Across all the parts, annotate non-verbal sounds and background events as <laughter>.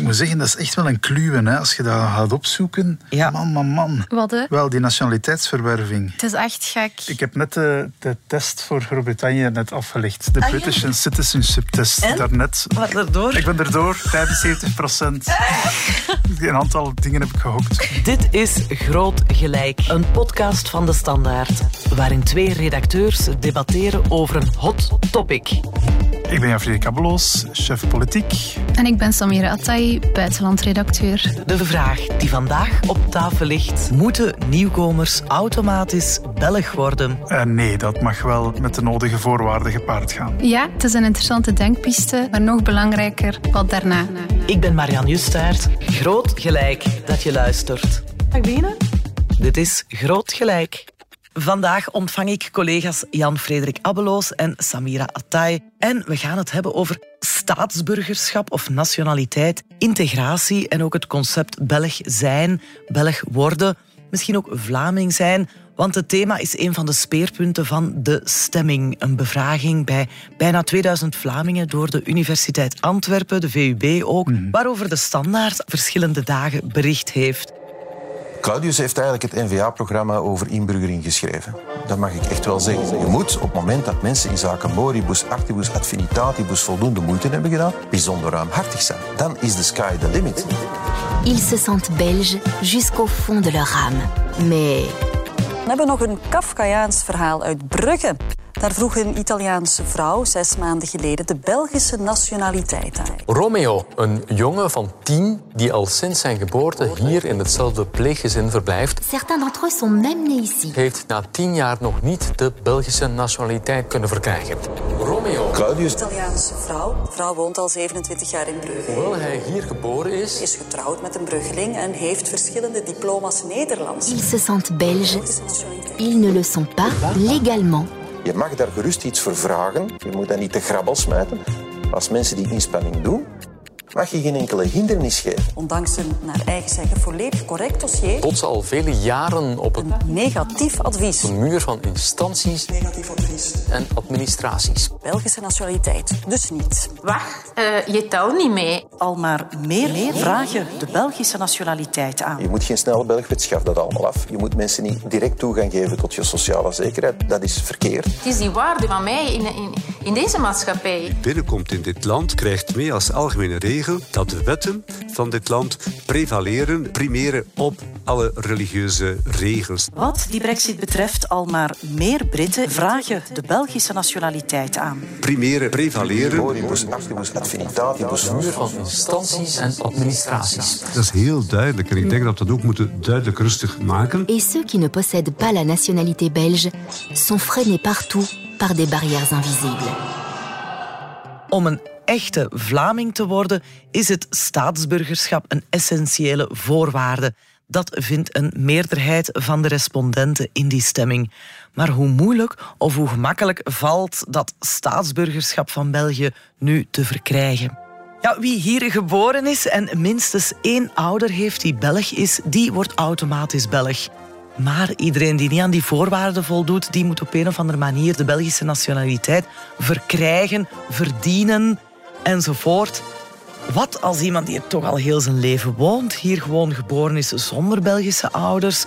Ik moet zeggen, dat is echt wel een kluwen hè, als je dat gaat opzoeken. Ja. Man, man, man. Wat, hè? Wel, die nationaliteitsverwerving. Het is echt gek. Ik heb net de, de test voor Groot-Brittannië net afgelegd. De Ah, ja. British Citizenship Test. En? Daarnet. Wat erdoor? Ik ben erdoor, 75 procent. <laughs> Een aantal dingen heb ik gehokt. Dit is Groot Gelijk, een podcast van De Standaard, waarin twee redacteurs debatteren over een hot topic. Ik ben Jan-Frederik Abbeloos, chef politiek. En ik ben Samira Buitenlandredacteur. De vraag die vandaag op tafel ligt, moeten nieuwkomers automatisch Belg worden? Eh, nee, dat mag wel met de nodige voorwaarden gepaard gaan. Ja, het is een interessante denkpiste, maar nog belangrijker wat daarna. Ik ben Marian Justaert. Groot Gelijk dat je luistert. Mag ik beginnen? Dit is Groot Gelijk. Vandaag ontvang ik collega's Jan-Frederik Abbeloos en Samira Attai. En we gaan het hebben over staatsburgerschap of nationaliteit, integratie en ook het concept Belg zijn, Belg worden, misschien ook Vlaming zijn. Want het thema is een van de speerpunten van de stemming. Een bevraging bij bijna 2000 Vlamingen door de Universiteit Antwerpen, de VUB ook, waarover de Standaard verschillende dagen bericht heeft. Claudius heeft eigenlijk het NVA-programma over inburgering geschreven. Dat mag ik echt wel zeggen. Je moet op het moment dat mensen in zaken moribus, actibus, affinitatibus voldoende moeite hebben gedaan, bijzonder ruimhartig zijn. Dan is the sky the limit. Ils se sentent belges jusqu'au fond de leur âme. Mais We hebben nog een Kafkaiaans verhaal uit Brugge. Daar vroeg een Italiaanse vrouw zes maanden geleden de Belgische nationaliteit aan. Romeo, een jongen van tien die al sinds zijn geboorte hier in hetzelfde pleeggezin verblijft, certains d'entre eux sont même nés ici. heeft na tien jaar nog niet de Belgische nationaliteit kunnen verkrijgen. Romeo, Claudius, Italiaanse vrouw. De vrouw woont al 27 jaar in Brugge. hoewel hij hier geboren is, Is getrouwd met een Bruggeling en heeft verschillende diploma's Nederlands. Ils se. Belgische nationaliteit. Ils ne le sont pas légalement. Je mag daar gerust iets voor vragen. Je moet dat niet te grabbel smijten. Als mensen die inspanning doen, mag je geen enkele hindernis geven. Ondanks een, naar eigen zeggen, volledig correct dossier. botsen al vele jaren op een Negatief advies. muur van instanties Negatief advies. en administraties. Belgische nationaliteit. Dus niet. Wacht, eh, je telt niet mee. Al maar meer, vragen de Belgische nationaliteit aan. Je moet geen snelle Belgwet, schaf dat allemaal af. Je moet mensen niet direct toegang geven tot je sociale zekerheid. Dat is verkeerd. Het is die waarde van mij in, in, in deze maatschappij. binnenkomt in dit land, krijgt mee als algemene regel dat de wetten van dit land prevaleren, primeren op alle religieuze regels. Wat die brexit betreft, al maar meer Britten vragen de Belgische nationaliteit aan. Primeren, prevaleren. Muur van instanties en administraties. Dat is heel duidelijk en ik denk dat we dat ook moeten duidelijk rustig maken. Et ceux qui ne possèdent pas la nationalité belge sont freinés partout par des barrières invisibles. Om een echte Vlaming te worden, is het staatsburgerschap een essentiële voorwaarde. Dat vindt een meerderheid van de respondenten in die stemming. Maar hoe moeilijk of hoe gemakkelijk valt dat staatsburgerschap van België nu te verkrijgen? Ja, wie hier geboren is en minstens één ouder heeft die Belg is, die wordt automatisch Belg. Maar iedereen die niet aan die voorwaarden voldoet, die moet op een of andere manier de Belgische nationaliteit verkrijgen, verdienen enzovoort. Wat als iemand die toch al heel zijn leven woont, hier gewoon geboren is zonder Belgische ouders?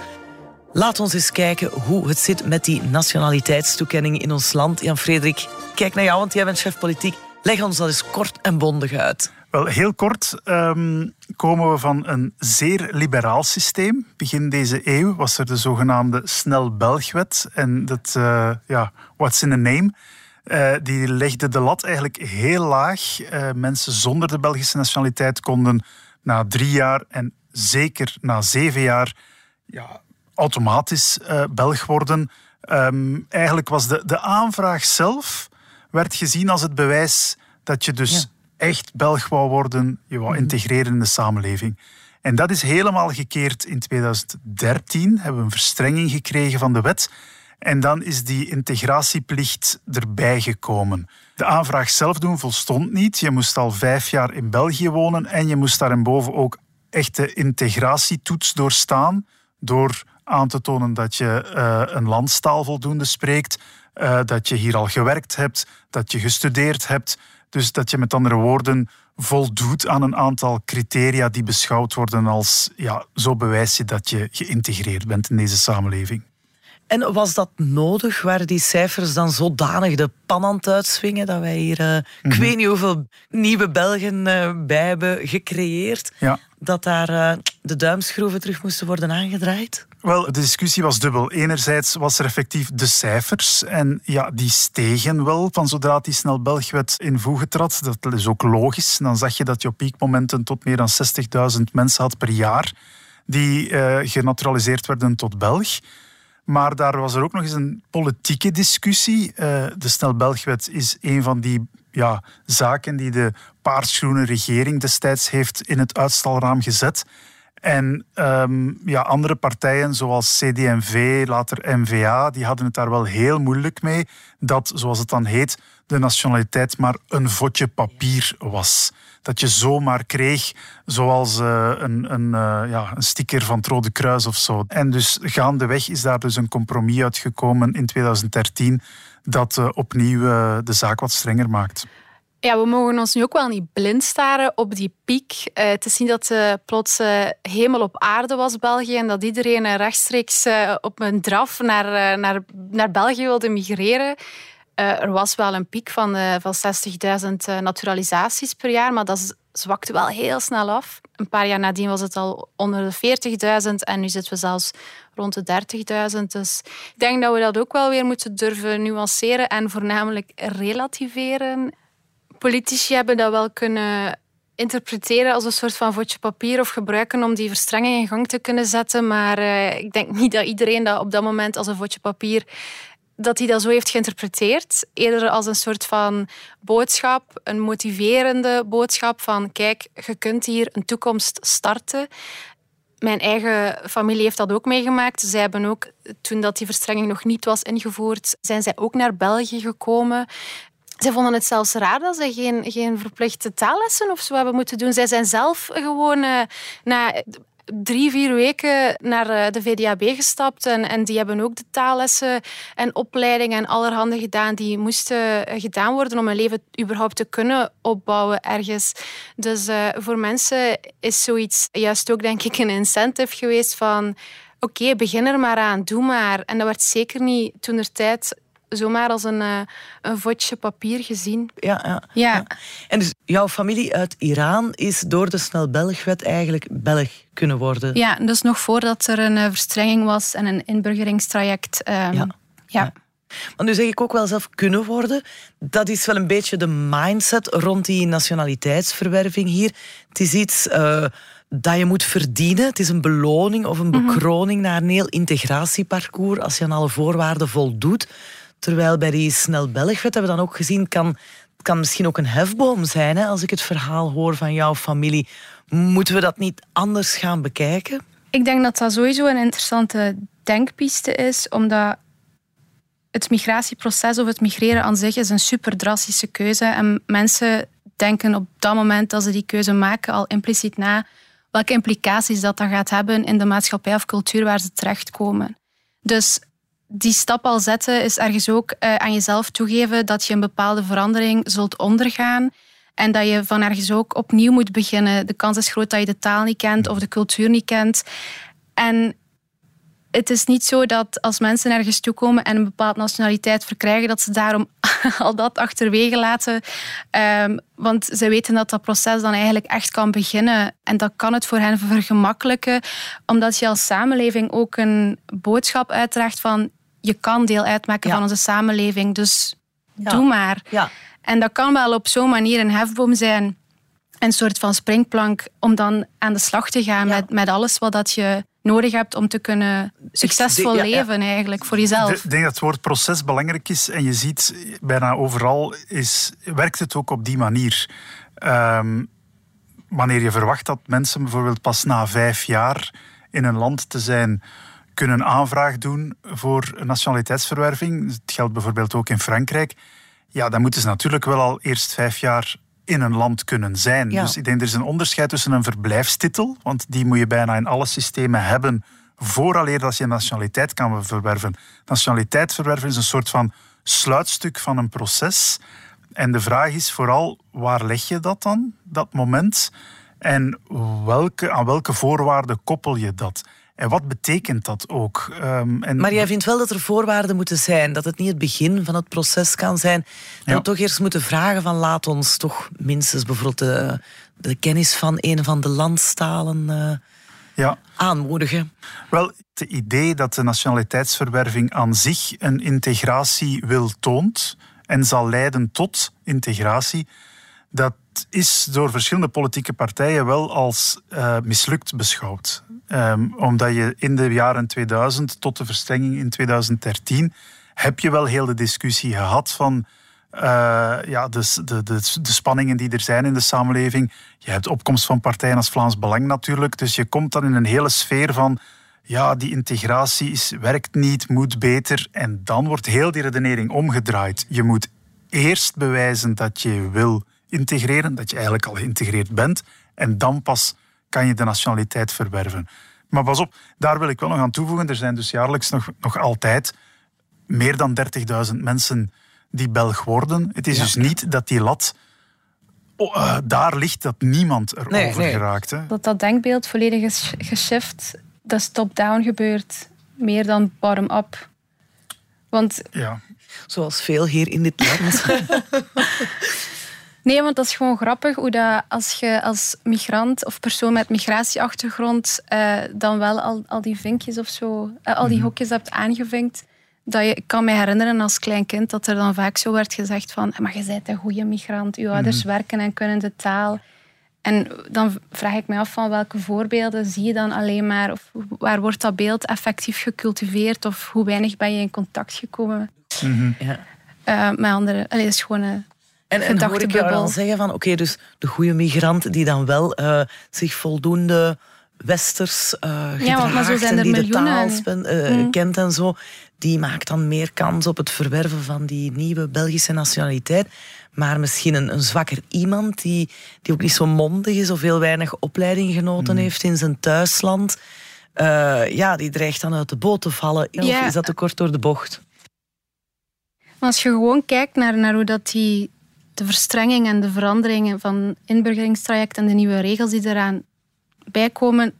Laat ons eens kijken hoe het zit met die nationaliteitstoekenning in ons land. Jan-Frederik, kijk naar jou, want jij bent chef politiek. Leg ons dat eens kort en bondig uit. Wel, heel kort ehm, komen we van een zeer liberaal systeem. Begin deze eeuw was er de zogenaamde Snel Belgwet. En dat, eh, ja, what's in a name? Eh, die legde de lat eigenlijk heel laag. Eh, mensen zonder de Belgische nationaliteit konden na drie jaar en zeker na zeven jaar ja, automatisch eh, Belg worden. Ehm, eigenlijk was de, de aanvraag zelf werd gezien als het bewijs dat je dus echt Belg wou worden, je wou integreren in de samenleving. En dat is helemaal gekeerd in 2013. Hebben we een verstrenging gekregen van de wet. En dan is die integratieplicht erbij gekomen. De aanvraag zelf doen volstond niet. Je moest al vijf jaar in België wonen en je moest daarboven ook echte integratietoets doorstaan. Door aan te tonen dat je eh, een landstaal voldoende spreekt, eh, dat je hier al gewerkt hebt, dat je gestudeerd hebt, Dus dat je met andere woorden voldoet aan een aantal criteria die beschouwd worden als ja, zo bewijs je dat je geïntegreerd bent in deze samenleving. En was dat nodig? Waren die cijfers dan zodanig de pan aan het uitswingen dat wij hier, uh, ik Mhm. weet niet hoeveel nieuwe Belgen uh, bij hebben gecreëerd, Ja. dat daar uh, de duimschroeven terug moesten worden aangedraaid? Wel, de discussie was dubbel. Enerzijds was er effectief de cijfers. En ja, die stegen wel van zodra die snel Belgwet in voegen trad. Dat is ook logisch. Dan zag je dat je op piekmomenten tot meer dan 60.000 mensen had per jaar die uh, genaturaliseerd werden tot Belg. Maar daar was er ook nog eens een politieke discussie. Uh, de Snel Belgwet is een van die ja, zaken die de paarsgroene regering destijds heeft in het uitstalraam gezet. En um, ja, andere partijen zoals CD&V, later NVA, die hadden het daar wel heel moeilijk mee dat, zoals het dan heet, de nationaliteit maar een vodje papier was. Dat je zomaar kreeg, zoals uh, een, een, uh, ja, een sticker van het Rode Kruis of zo. En dus gaandeweg is daar dus een compromis uitgekomen in 2013 dat uh, opnieuw de zaak wat strenger maakt. Ja, we mogen ons nu ook wel niet blind staren op die piek. Te zien dat uh, plots uh, hemel op aarde was, België, en dat iedereen rechtstreeks op een draf naar, naar, naar België wilde migreren. Er was wel een piek van, van 60.000 naturalisaties per jaar, maar dat zwakte wel heel snel af. Een paar jaar nadien was het al onder de 40.000 en nu zitten we zelfs rond de 30.000. Dus ik denk dat we dat ook wel weer moeten durven nuanceren en voornamelijk relativeren politici hebben dat wel kunnen interpreteren als een soort van vodje papier of gebruiken om die verstrenging in gang te kunnen zetten. Maar ik denk niet dat iedereen dat op dat moment als een vodje papier dat hij dat zo heeft geïnterpreteerd. Eerder als een soort van boodschap, een motiverende boodschap van kijk, je kunt hier een toekomst starten. Mijn eigen familie heeft dat ook meegemaakt. Zij hebben ook, toen dat die verstrenging nog niet was ingevoerd, zijn zij ook naar België gekomen. Zij vonden het zelfs raar dat ze geen, geen verplichte taallessen of zo hebben moeten doen. Zij zijn zelf gewoon uh, na drie, vier weken naar uh, de VDAB gestapt. En, en die hebben ook de taallessen en opleidingen en allerhande gedaan. Die moesten uh, gedaan worden om een leven überhaupt te kunnen opbouwen ergens. Dus uh, voor mensen is zoiets juist ook, denk ik, een incentive geweest van... Oké, begin er maar aan, doe maar. En dat werd zeker niet toen er tijd zomaar als een, uh, een vodje papier gezien. Ja, ja, ja. ja. En dus jouw familie uit Iran is door de Snel Belgwet eigenlijk Belg kunnen worden? Ja, dus nog voordat er een uh, verstrenging was en een inburgeringstraject. Um, ja. ja. ja. Maar nu zeg ik ook wel zelf kunnen worden. Dat is wel een beetje de mindset rond die nationaliteitsverwerving hier. Het is iets uh, dat je moet verdienen. Het is een beloning of een bekroning mm -hmm. naar een heel integratieparcours als je aan alle voorwaarden voldoet. Terwijl bij die snel Belgwet hebben we dan ook gezien, kan, kan misschien ook een hefboom zijn. Hè? Als ik het verhaal hoor van jouw familie. Moeten we dat niet anders gaan bekijken? Ik denk dat dat sowieso een interessante denkpiste is, omdat het migratieproces of het migreren aan zich is een super drastische keuze. En mensen denken op dat moment dat ze die keuze maken al impliciet na welke implicaties dat dan gaat hebben in de maatschappij of cultuur waar ze terechtkomen. Dus die stap al zetten is ergens ook uh, aan jezelf toegeven dat je een bepaalde verandering zult ondergaan en dat je van ergens ook opnieuw moet beginnen. De kans is groot dat je de taal niet kent of de cultuur niet kent. En het is niet zo dat als mensen ergens toekomen en een bepaalde nationaliteit verkrijgen, dat ze daarom <laughs> al dat achterwege laten. Um, want ze weten dat dat proces dan eigenlijk echt kan beginnen. En dat kan het voor hen vergemakkelijken, omdat je als samenleving ook een boodschap uitdraagt van je kan deel uitmaken Ja. van onze samenleving, dus Ja. doe maar. Ja. En dat kan wel op zo'n manier een hefboom zijn, een soort van springplank, om dan aan de slag te gaan Ja. met, met alles wat dat je nodig hebt om te kunnen succesvol Ja, ja. leven eigenlijk voor jezelf. Ik denk dat het woord proces belangrijk is. En je ziet bijna overal is, werkt het ook op die manier. Ehm, wanneer je verwacht dat mensen bijvoorbeeld pas na vijf jaar in een land te zijn kunnen aanvraag doen voor nationaliteitsverwerving. Het geldt bijvoorbeeld ook in Frankrijk. Ja, dan moeten ze natuurlijk wel al eerst vijf jaar in een land kunnen zijn. Ja. Dus ik denk er is een onderscheid tussen een verblijfstitel, want die moet je bijna in alle systemen hebben vooraleer dat je nationaliteit kan verwerven. Nationaliteit verwerven is een soort van sluitstuk van een proces. En de vraag is vooral, waar leg je dat dan, dat moment? En welke, aan welke voorwaarden koppel je dat? En wat betekent dat ook? Um, en maar jij vindt wel dat er voorwaarden moeten zijn, dat het niet het begin van het proces kan zijn. Dat we toch eerst moeten vragen van laat ons toch minstens bijvoorbeeld de, de kennis van een van de landstalen uh, ja. aanmoedigen. Wel, het idee dat de nationaliteitsverwerving aan zich een integratie wil toont en zal leiden tot integratie, dat is door verschillende politieke partijen wel als uh, mislukt beschouwd. Um, omdat je in de jaren 2000 tot de verstrenging in 2013 heb je wel heel de discussie gehad van uh, ja, de, de, de, de, spanningen die er zijn in de samenleving. Je hebt opkomst van partijen als Vlaams Belang natuurlijk. Dus je komt dan in een hele sfeer van ja, die integratie is, werkt niet, moet beter. En dan wordt heel die redenering omgedraaid. Je moet eerst bewijzen dat je wil integreren, dat je eigenlijk al geïntegreerd bent. En dan pas kan je de nationaliteit verwerven. Maar pas op, daar wil ik wel nog aan toevoegen. Er zijn dus jaarlijks nog, nog altijd meer dan 30.000 mensen die Belg worden. Het is dus niet dat die lat oh, uh, daar ligt dat niemand erover nee, nee. geraakt. Hè. Dat dat denkbeeld volledig is geshift. Dat is top-down gebeurt, meer dan bottom-up. Want... Ja. Zoals veel hier in dit land. <laughs> Nee, want dat is gewoon grappig hoe dat als je als migrant of persoon met migratieachtergrond uh, dan wel al, al die vinkjes of zo, uh, al die mhm. hokjes hebt aangevinkt. Dat je, ik kan me herinneren als klein kind dat er dan vaak zo werd gezegd van maar je bent een goede migrant, je ouders mhm. werken en kunnen de taal. En dan vraag ik me af van welke voorbeelden zie je dan alleen maar, of waar wordt dat beeld effectief gecultiveerd, of hoe weinig ben je in contact gekomen mm ja. uh, met anderen. Allee, dat is gewoon een en, en hoor ik jou dan zeggen van, oké, dus de goede migrant die dan wel uh, zich voldoende westers uh, gedraagt ja, zo zijn er en die de taal uh, kent en zo, die maakt dan meer kans op het verwerven van die nieuwe Belgische nationaliteit. Maar misschien een, een zwakker iemand die, die ook niet zo mondig is of heel weinig opleiding genoten mm. heeft in zijn thuisland, ja, die dreigt dan uit de boot te vallen. Of is dat te kort door de bocht? Als je gewoon kijkt naar, naar hoe dat die de verstrenging en de veranderingen van inburgeringstraject en de nieuwe regels die eraan bijkomen,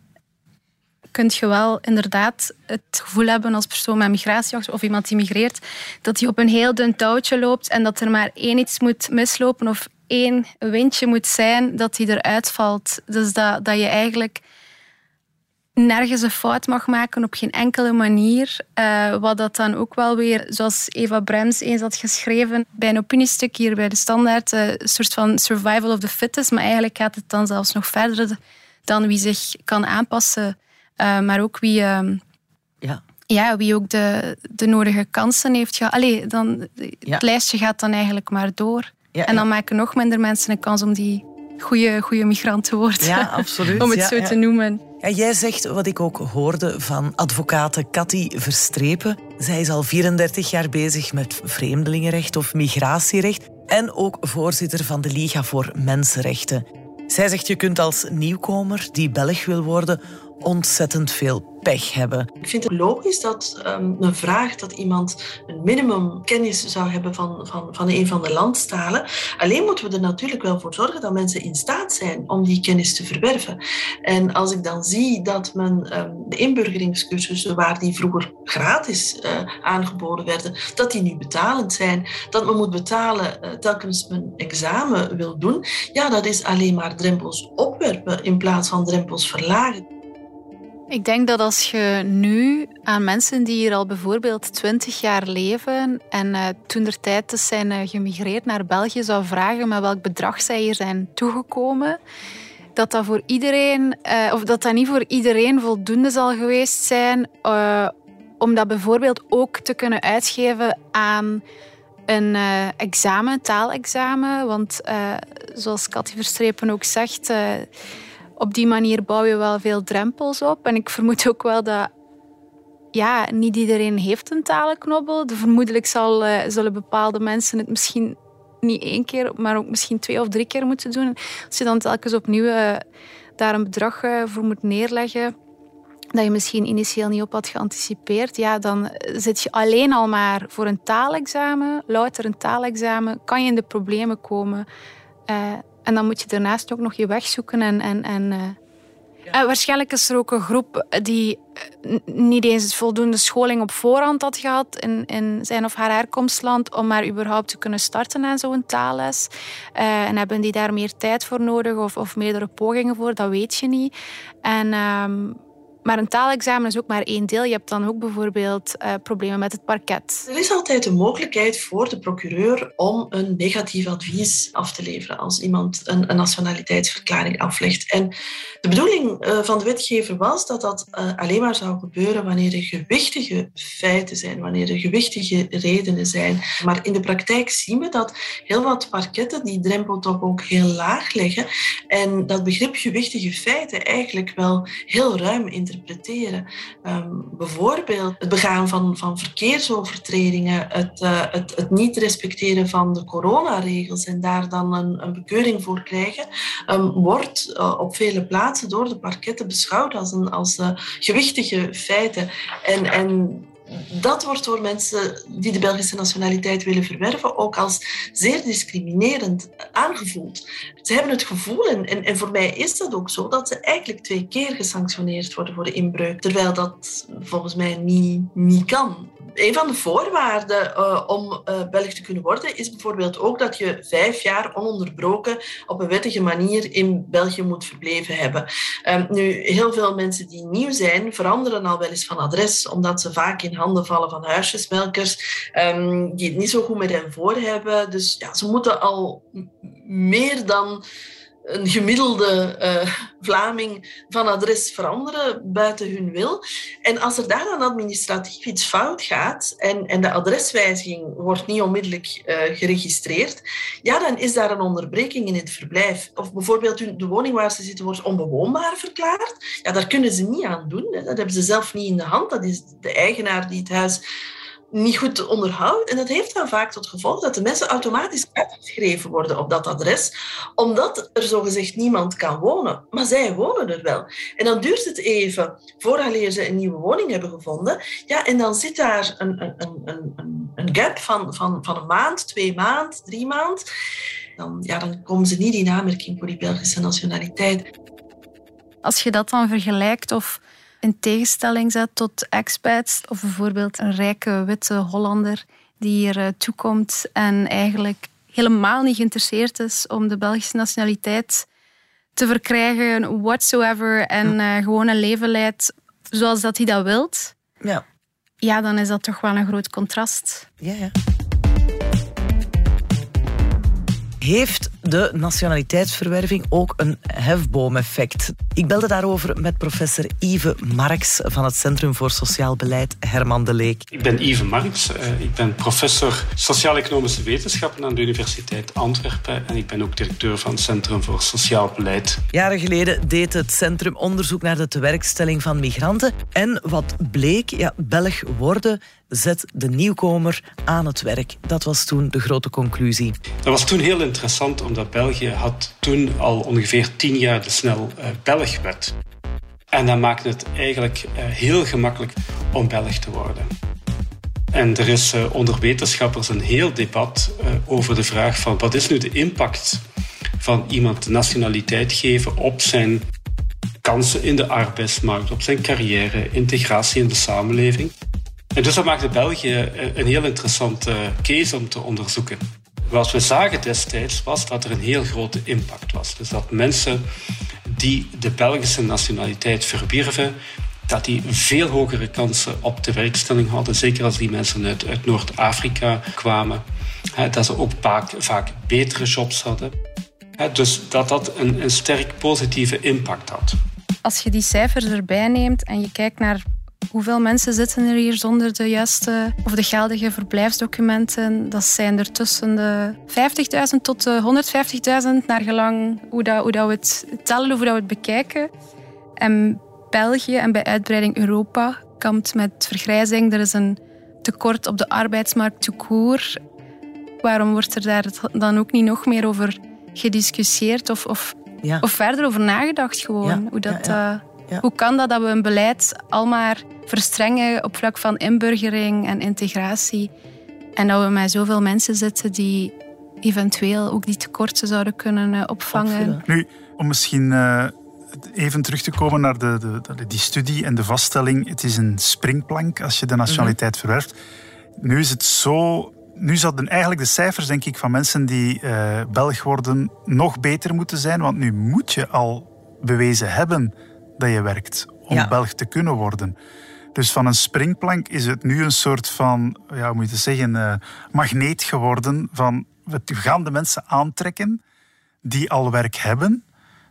kun je wel inderdaad het gevoel hebben als persoon met migratie of iemand die migreert, dat hij op een heel dun touwtje loopt en dat er maar één iets moet mislopen of één windje moet zijn dat hij eruit valt. Dus dat, dat je eigenlijk nergens een fout mag maken op geen enkele manier. Uh, wat dat dan ook wel weer, zoals Eva Brems eens had geschreven bij een opiniestuk hier bij de Standaard, uh, een soort van survival of the fittest. Maar eigenlijk gaat het dan zelfs nog verder dan wie zich kan aanpassen, uh, maar ook wie, ja. Ja, wie ook de, de nodige kansen heeft gehad. Allee, dan, het lijstje gaat dan eigenlijk maar door. Ja, en dan maken nog minder mensen een kans om die goede, goede migrant te worden. Ja, absoluut. <laughs> om het zo te noemen. Ja, jij zegt wat ik ook hoorde van advocate Cathy Verstrepen. Zij is al 34 jaar bezig met vreemdelingenrecht of migratierecht en ook voorzitter van de Liga voor Mensenrechten. Zij zegt je kunt als nieuwkomer die Belg wil worden ontzettend veel Ik vind het logisch dat um, men vraagt dat iemand een minimum kennis zou hebben van, van, van een van de landstalen. Alleen moeten we er natuurlijk wel voor zorgen dat mensen in staat zijn om die kennis te verwerven. En als ik dan zie dat men um, de inburgeringscursussen, waar die vroeger gratis uh, aangeboden werden, dat die nu betalend zijn, dat men moet betalen uh, telkens men examen wil doen, ja, dat is alleen maar drempels opwerpen in plaats van drempels verlagen. Ik denk dat als je nu aan mensen die hier al bijvoorbeeld 20 jaar leven en uh, toen der tijd dus zijn uh, gemigreerd naar België zou vragen met welk bedrag zij hier zijn toegekomen, dat dat voor iedereen, uh, of dat dat niet voor iedereen voldoende zal geweest zijn om dat bijvoorbeeld ook te kunnen uitgeven aan een examen, taalexamen. Want zoals Cathy Verstrepen ook zegt op die manier bouw je wel veel drempels op. En ik vermoed ook wel dat ja, niet iedereen heeft een talenknobbel. Vermoedelijk zal, uh, zullen bepaalde mensen het misschien niet één keer, maar ook misschien twee of drie keer moeten doen. Als je dan telkens opnieuw uh, daar een bedrag uh, voor moet neerleggen, dat je misschien initieel niet op had geanticipeerd, ja, dan zit je alleen al maar voor een taalexamen, louter een taalexamen, kan je in de problemen komen. En dan moet je daarnaast ook nog je weg zoeken en, en, en uh, en waarschijnlijk is er ook een groep die niet eens voldoende scholing op voorhand had gehad in, in zijn of haar herkomstland om maar überhaupt te kunnen starten aan zo'n taalles. Uh, en hebben die daar meer tijd voor nodig of, of meerdere pogingen voor, dat weet je niet. En ehm, maar een taalexamen is ook maar één deel. Je hebt dan ook bijvoorbeeld uh, problemen met het parket. Er is altijd de mogelijkheid voor de procureur om een negatief advies af te leveren als iemand een, een nationaliteitsverklaring aflegt. En de bedoeling uh, van de wetgever was dat dat uh, alleen maar zou gebeuren wanneer er gewichtige feiten zijn, wanneer er gewichtige redenen zijn. Maar in de praktijk zien we dat heel wat parketten die drempel toch ook heel laag leggen en dat begrip gewichtige feiten eigenlijk wel heel ruim in interpreteren. Um, bijvoorbeeld het begaan van, van verkeersovertredingen, het, uh, het, het, niet respecteren van de coronaregels en daar dan een, een bekeuring voor krijgen, um, wordt uh, op vele plaatsen door de parketten beschouwd als, een, als gewichtige feiten. En, en dat wordt door mensen die de Belgische nationaliteit willen verwerven ook als zeer discriminerend aangevoeld. Ze hebben het gevoel, en, en, voor mij is dat ook zo, dat ze eigenlijk twee keer gesanctioneerd worden voor de inbreuk, terwijl dat volgens mij niet, niet kan een van de voorwaarden uh, om uh, Belg te kunnen worden is bijvoorbeeld ook dat je vijf jaar ononderbroken op een wettige manier in België moet verbleven hebben. Um, nu, heel veel mensen die nieuw zijn, veranderen al wel eens van adres, omdat ze vaak in handen vallen van huisjesmelkers um, die het niet zo goed met hen voor hebben. Dus ja, ze moeten al meer dan een gemiddelde uh, Vlaming van adres veranderen buiten hun wil. En als er daar dan administratief iets fout gaat en, en de adreswijziging wordt niet onmiddellijk uh, geregistreerd, ja, dan is daar een onderbreking in het verblijf. Of bijvoorbeeld de woning waar ze zitten wordt onbewoonbaar verklaard. Ja, daar kunnen ze niet aan doen. Dat hebben ze zelf niet in de hand. Dat is de eigenaar die het huis niet goed onderhoudt. En dat heeft dan vaak tot gevolg dat de mensen automatisch uitgeschreven worden op dat adres, omdat er zogezegd niemand kan wonen. Maar zij wonen er wel. En dan duurt het even voordat ze een nieuwe woning hebben gevonden. Ja, en dan zit daar een, een, een, een, een gap van, van, van een maand, twee maand, drie maand. Dan, ja, dan komen ze niet in aanmerking voor die Belgische nationaliteit. Als je dat dan vergelijkt of in tegenstelling zet tot expats of bijvoorbeeld een rijke witte Hollander die hier eh, toekomt en eigenlijk helemaal niet geïnteresseerd is om de Belgische nationaliteit te verkrijgen, whatsoever, en uh, gewoon een leven leidt zoals dat hij dat wilt. Ja. Ja, dan is dat toch wel een groot contrast. Ja, ja. Heeft de nationaliteitsverwerving ook een hefboomeffect? Ik belde daarover met professor Yves Marx van het Centrum voor Sociaal Beleid Herman de Leek. Ik ben Yves Marx. Eh, ik ben professor Sociaal-Economische Wetenschappen aan de Universiteit Antwerpen en ik ben ook directeur van het Centrum voor Sociaal Beleid. Jaren geleden deed het centrum onderzoek naar de tewerkstelling van migranten. En wat bleek, ja, Belg worden zet de nieuwkomer aan het werk. Dat was toen de grote conclusie. Dat was toen heel interessant, omdat België had toen al ongeveer tien jaar de snel uh, Belgwet. En dat maakte het eigenlijk uh, heel gemakkelijk om Belg te worden. En er is uh, onder wetenschappers een heel debat over de vraag van wat is nu de impact van iemand nationaliteit geven op zijn kansen in de arbeidsmarkt, op zijn carrière, integratie in de samenleving. En dus dat maakte België een heel interessante case om te onderzoeken. Wat we zagen destijds was dat er een heel grote impact was. Dus dat mensen die de Belgische nationaliteit verwierven, dat die veel hogere kansen op de werkstelling hadden. Zeker als die mensen uit, uit Noord-Afrika kwamen. dat ze ook vaak, vaak betere jobs hadden. dus dat dat een, een sterk positieve impact had. Als je die cijfers erbij neemt en je kijkt naar Hoeveel mensen zitten er hier zonder de juiste of de geldige verblijfsdocumenten? Dat zijn er tussen de 50.000 tot de 150.000, naar gelang hoe, dat, hoe dat we het tellen of hoe dat we het bekijken. En België en bij uitbreiding Europa kampt met vergrijzing. Er is een tekort op de arbeidsmarkt koer. Waarom wordt er daar dan ook niet nog meer over gediscussieerd of, of, of verder over nagedacht gewoon? hoe dat, uh, Hoe kan dat dat we een beleid al maar verstrengen op vlak van inburgering en integratie? En dat we met zoveel mensen zitten die eventueel ook die tekorten zouden kunnen uh, opvangen. Nu, om misschien uh, even terug te komen naar de, de, die studie en de vaststelling. Het is een springplank als je de nationaliteit mm verwerft. Nu is het zo nu zouden eigenlijk de cijfers denk ik, van mensen die uh, Belg worden nog beter moeten zijn. Want nu moet je al bewezen hebben dat je werkt om ja. Belg te kunnen worden. Dus van een springplank is het nu een soort van, ja, moet je zeggen, uh, magneet geworden. Van, we gaan de mensen aantrekken die al werk hebben,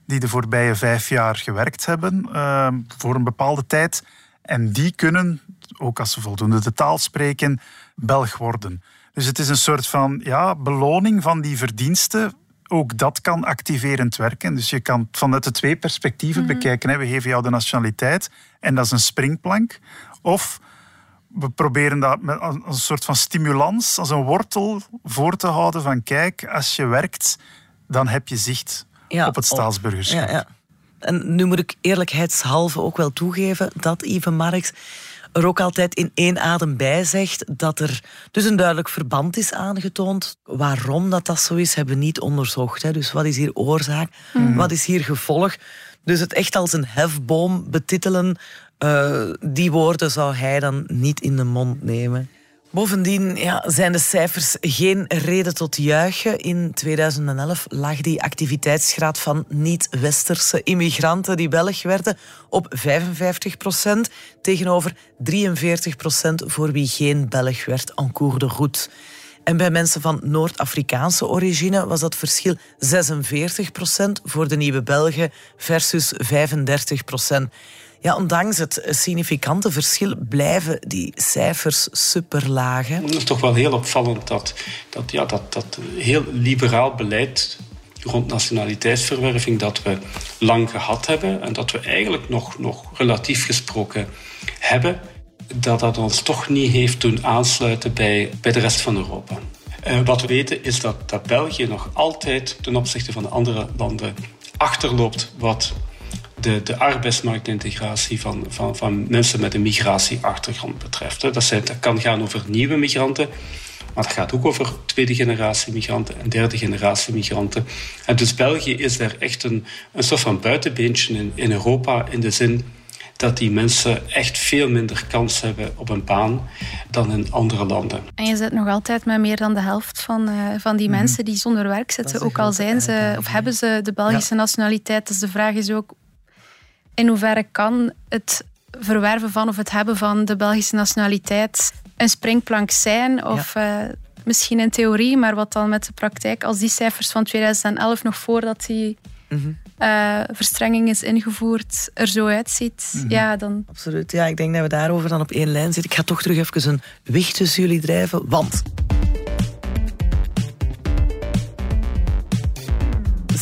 die de voorbije vijf jaar gewerkt hebben uh, voor een bepaalde tijd. En die kunnen, ook als ze voldoende de taal spreken, Belg worden. Dus het is een soort van ja, beloning van die verdiensten. Ook dat kan activerend werken. Dus je kan vanuit de twee perspectieven mhm. bekijken. Hè. We geven jou de nationaliteit en dat is een springplank. Of we proberen dat met een soort van stimulans, als een wortel voor te houden van kijk, als je werkt, dan heb je zicht op het staatsburgerschap. Ja, ja. En nu moet ik eerlijkheidshalve ook wel toegeven dat Ivan Marx er ook altijd in één adem bij zegt dat er dus een duidelijk verband is aangetoond. Waarom dat, dat zo is, hebben we niet onderzocht. Hè. Dus wat is hier oorzaak? Mhm. Wat is hier gevolg? Dus het echt als een hefboom betitelen, uh, die woorden zou hij dan niet in de mond nemen. Bovendien ja, zijn de cijfers geen reden tot juichen. In 2011 lag die activiteitsgraad van niet-westerse immigranten die Belg werden op 55 procent tegenover 43 procent voor wie geen Belg werd en de route. En bij mensen van Noord-Afrikaanse origine was dat verschil 46 procent voor de nieuwe Belgen versus 35 procent. Ja, ondanks het significante verschil blijven die cijfers superlaag. Het is toch wel heel opvallend dat, dat, ja, dat, dat heel liberaal beleid rond nationaliteitsverwerving dat we lang gehad hebben en dat we eigenlijk nog, nog relatief gesproken hebben, dat dat ons toch niet heeft doen aansluiten bij, bij de rest van Europa. Uh, wat we weten is dat, dat België nog altijd ten opzichte van de andere landen achterloopt wat de, de arbeidsmarktintegratie van, van, van mensen met een migratieachtergrond betreft. Dat, zijn, dat kan gaan over nieuwe migranten, maar dat gaat ook over tweede generatie migranten en derde generatie migranten. En dus België is daar echt een, een soort van buitenbeentje in, in Europa in de zin dat die mensen echt veel minder kans hebben op een baan dan in andere landen. En je zit nog altijd met meer dan de helft van, uh, van die mhm. mensen die zonder werk zitten, ook al zijn ze of hebben ze de Belgische nationaliteit. Dus de vraag is ook in hoeverre kan het verwerven van of het hebben van de Belgische nationaliteit een springplank zijn? Of uh, misschien in theorie, maar wat dan met de praktijk, als die cijfers van 2011 nog voordat die mm verstrenging is ingevoerd, er zo uitziet, mm ja, dan... Absoluut, ja, ik denk dat we daarover dan op één lijn zitten. Ik ga toch terug even een wicht tussen jullie drijven, want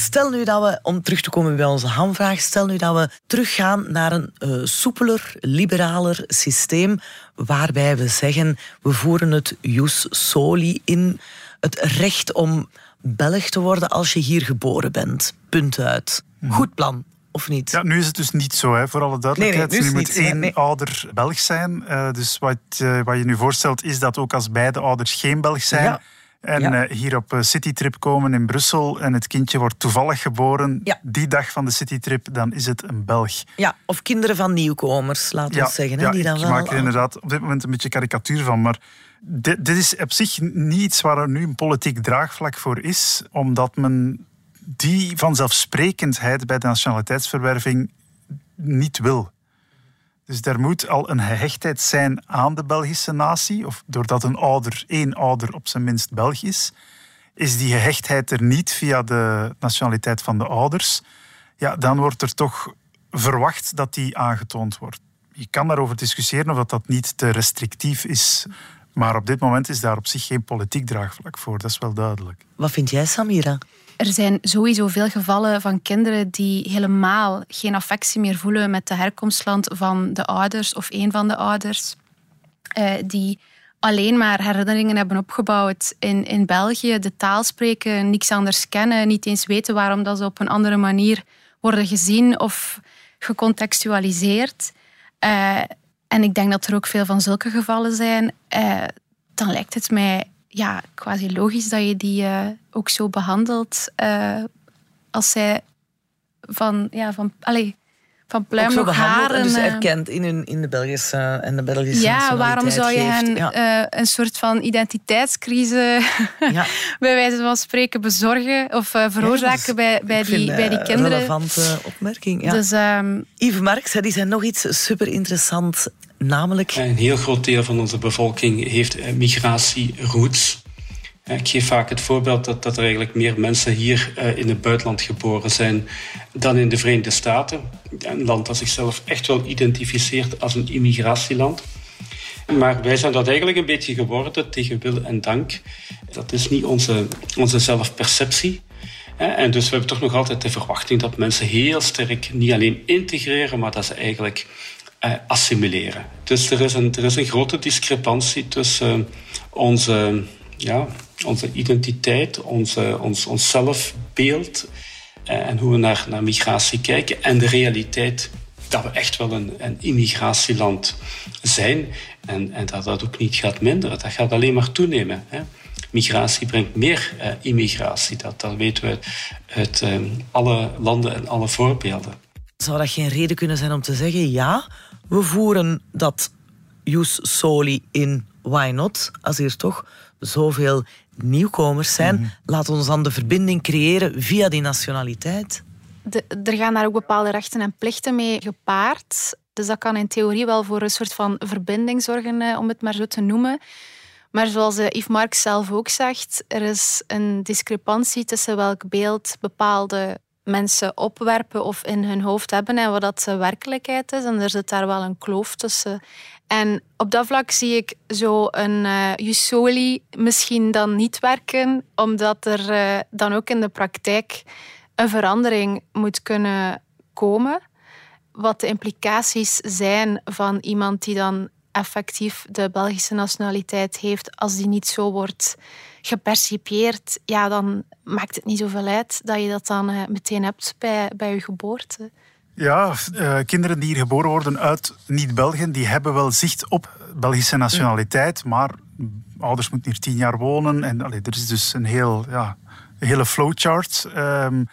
Stel nu dat we, om terug te komen bij onze hamvraag, stel nu dat we teruggaan naar een uh, soepeler, liberaler systeem, waarbij we zeggen, we voeren het jus soli in, het recht om Belg te worden als je hier geboren bent. Punt uit. Mhm. Goed plan. Of niet? Ja, nu is het dus niet zo, hè, voor alle duidelijkheid. Nee, nu, moet één ouder Belg zijn. Uh, dus wat, uh, wat je nu voorstelt, is dat ook als beide ouders geen Belg zijn, ja en eh, hier op eh, citytrip komen in Brussel en het kindje wordt toevallig geboren die dag van de citytrip, dan is het een Belg. Ja, of kinderen van nieuwkomers, laten we zeggen. Hè, die dan ik wel maak er inderdaad op dit moment een beetje karikatuur van, maar dit, dit is op zich niet iets waar er nu een politiek draagvlak voor is, omdat men die vanzelfsprekendheid bij de nationaliteitsverwerving niet wil. Dus er moet al een gehechtheid zijn aan de Belgische natie, of doordat een ouder, één ouder op zijn minst Belg is, is die gehechtheid er niet via de nationaliteit van de ouders, ja, dan wordt er toch verwacht dat die aangetoond wordt. Je kan daarover discussiëren of dat, dat niet te restrictief is. Maar op dit moment is daar op zich geen politiek draagvlak voor, dat is wel duidelijk. Wat vind jij, Samira? Er zijn sowieso veel gevallen van kinderen die helemaal geen affectie meer voelen met de herkomstland van de ouders of een van de ouders. Uh, die alleen maar herinneringen hebben opgebouwd in, in België, de taal spreken, niks anders kennen, niet eens weten waarom dat ze op een andere manier worden gezien of gecontextualiseerd. Uh, en ik denk dat er ook veel van zulke gevallen zijn. Uh, dan lijkt het mij ja, quasi logisch dat je die uh, ook zo behandelt als zij van, ja, van, allez, van pluim nog haren. dus erkend in, hun, in de Belgische en de Belgische Ja, waarom zou je hen ja. een soort van identiteitscrisis <laughs> ja. bij wijze van spreken bezorgen of uh, veroorzaken ja, bij, bij, die, bij die kinderen? Een relevante opmerking. Ja. Dus, um... Yves Marx, die zijn nog iets super interessant, namelijk... Een heel groot deel van onze bevolking heeft migratieroots. Ik geef vaak het voorbeeld dat, dat er eigenlijk meer mensen hier uh, in het buitenland geboren zijn dan in de Verenigde Staten. Een land dat zichzelf echt wel identificeert als een immigratieland. Maar wij zijn dat eigenlijk een beetje geworden tegen wil en dank. Dat is niet onze, onze zelfperceptie. En dus we hebben toch nog altijd de verwachting dat mensen heel sterk niet alleen integreren, maar dat ze eigenlijk eh, assimileren. Dus er is, een, er is een grote discrepantie tussen onze ja, onze identiteit, onze, ons, ons zelfbeeld eh, en hoe we naar, naar migratie kijken en de realiteit dat we echt wel een, een immigratieland zijn en, en dat dat ook niet gaat minderen. Dat gaat alleen maar toenemen. Hè. Migratie brengt meer uh, immigratie. Dat, dat weten we uit uh, alle landen en alle voorbeelden. Zou dat geen reden kunnen zijn om te zeggen, ja, we voeren dat jus soli in, why not? Als hier toch zoveel nieuwkomers zijn, mm laat ons dan de verbinding creëren via die nationaliteit. De, er gaan daar ook bepaalde rechten en plichten mee gepaard. Dus dat kan in theorie wel voor een soort van verbinding zorgen, eh, om het maar zo te noemen. Maar zoals eh, Yves Marx zelf ook zegt, er is een discrepantie tussen welk beeld bepaalde mensen opwerpen of in hun hoofd hebben en wat dat de werkelijkheid is. En er zit daar wel een kloof tussen. En op dat vlak zie ik zo een uh, Jussoli misschien dan niet werken, omdat er uh, dan ook in de praktijk een verandering moet kunnen komen. Wat de implicaties zijn van iemand die dan effectief de Belgische nationaliteit heeft, als die niet zo wordt gepercipieerd, ja, dan maakt het niet zoveel uit dat je dat dan uh, meteen hebt bij, bij je geboorte. Ja, uh, kinderen die hier geboren worden uit niet-Belgen, die hebben wel zicht op Belgische nationaliteit, maar ouders moeten hier tien jaar wonen. En allee, er is dus een, heel, ja, een hele flowchart. Um,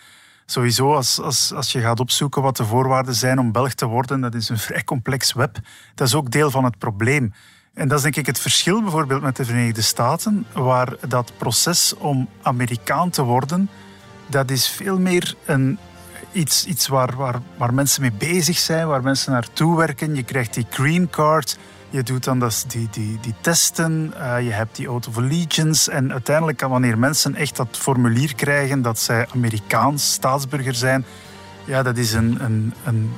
sowieso, als, als, als je gaat opzoeken wat de voorwaarden zijn om Belg te worden, dat is een vrij complex web. Dat is ook deel van het probleem. En dat is denk ik het verschil bijvoorbeeld met de Verenigde Staten, waar dat proces om Amerikaan te worden, dat is veel meer een iets, iets waar, waar, waar mensen mee bezig zijn, waar mensen naartoe werken. Je krijgt die green card, je doet dan die, die, die testen, uh, je hebt die out of allegiance. En uiteindelijk, wanneer mensen echt dat formulier krijgen dat zij Amerikaans staatsburger zijn, ja, dat is een, een, een,